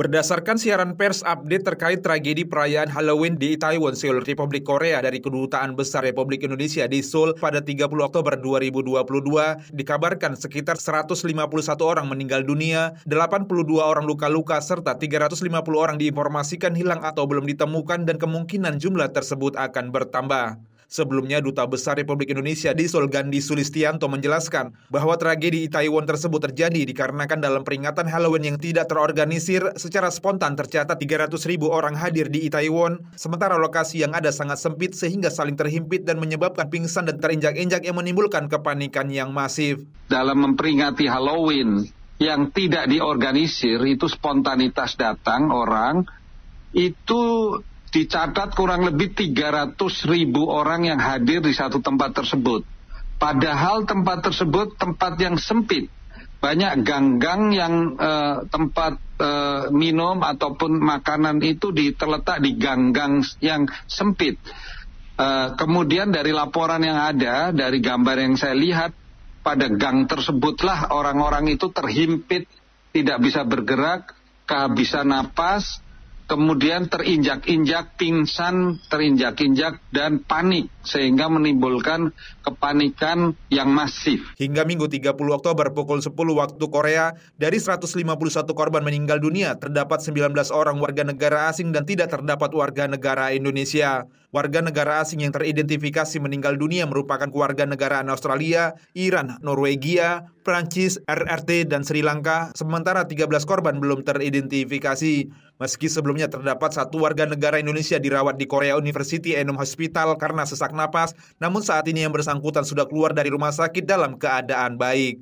Berdasarkan siaran pers update terkait tragedi perayaan Halloween di Itaewon, Seoul, Republik Korea dari Kedutaan Besar Republik Indonesia di Seoul pada 30 Oktober 2022, dikabarkan sekitar 151 orang meninggal dunia, 82 orang luka-luka, serta 350 orang diinformasikan hilang atau belum ditemukan dan kemungkinan jumlah tersebut akan bertambah. Sebelumnya, Duta Besar Republik Indonesia di Seoul Gandhi Sulistianto menjelaskan bahwa tragedi Itaewon tersebut terjadi dikarenakan dalam peringatan Halloween yang tidak terorganisir secara spontan tercatat 300 ribu orang hadir di Itaewon, sementara lokasi yang ada sangat sempit sehingga saling terhimpit dan menyebabkan pingsan dan terinjak-injak yang menimbulkan kepanikan yang masif. Dalam memperingati Halloween yang tidak diorganisir, itu spontanitas datang orang, itu dicatat kurang lebih 300 ribu orang yang hadir di satu tempat tersebut. Padahal tempat tersebut tempat yang sempit. Banyak gang-gang yang uh, tempat uh, minum ataupun makanan itu terletak di gang-gang yang sempit. Uh, kemudian dari laporan yang ada, dari gambar yang saya lihat, pada gang tersebutlah orang-orang itu terhimpit, tidak bisa bergerak, kehabisan napas, kemudian terinjak-injak, pingsan, terinjak-injak, dan panik, sehingga menimbulkan kepanikan yang masif. Hingga Minggu 30 Oktober pukul 10 waktu Korea, dari 151 korban meninggal dunia, terdapat 19 orang warga negara asing dan tidak terdapat warga negara Indonesia. Warga negara asing yang teridentifikasi meninggal dunia merupakan keluarga negaraan Australia, Iran, Norwegia, Prancis, RRT, dan Sri Lanka, sementara 13 korban belum teridentifikasi. Meski sebelumnya terdapat satu warga negara Indonesia dirawat di Korea University Enom Hospital karena sesak napas, namun saat ini yang bersangkutan sudah keluar dari rumah sakit dalam keadaan baik.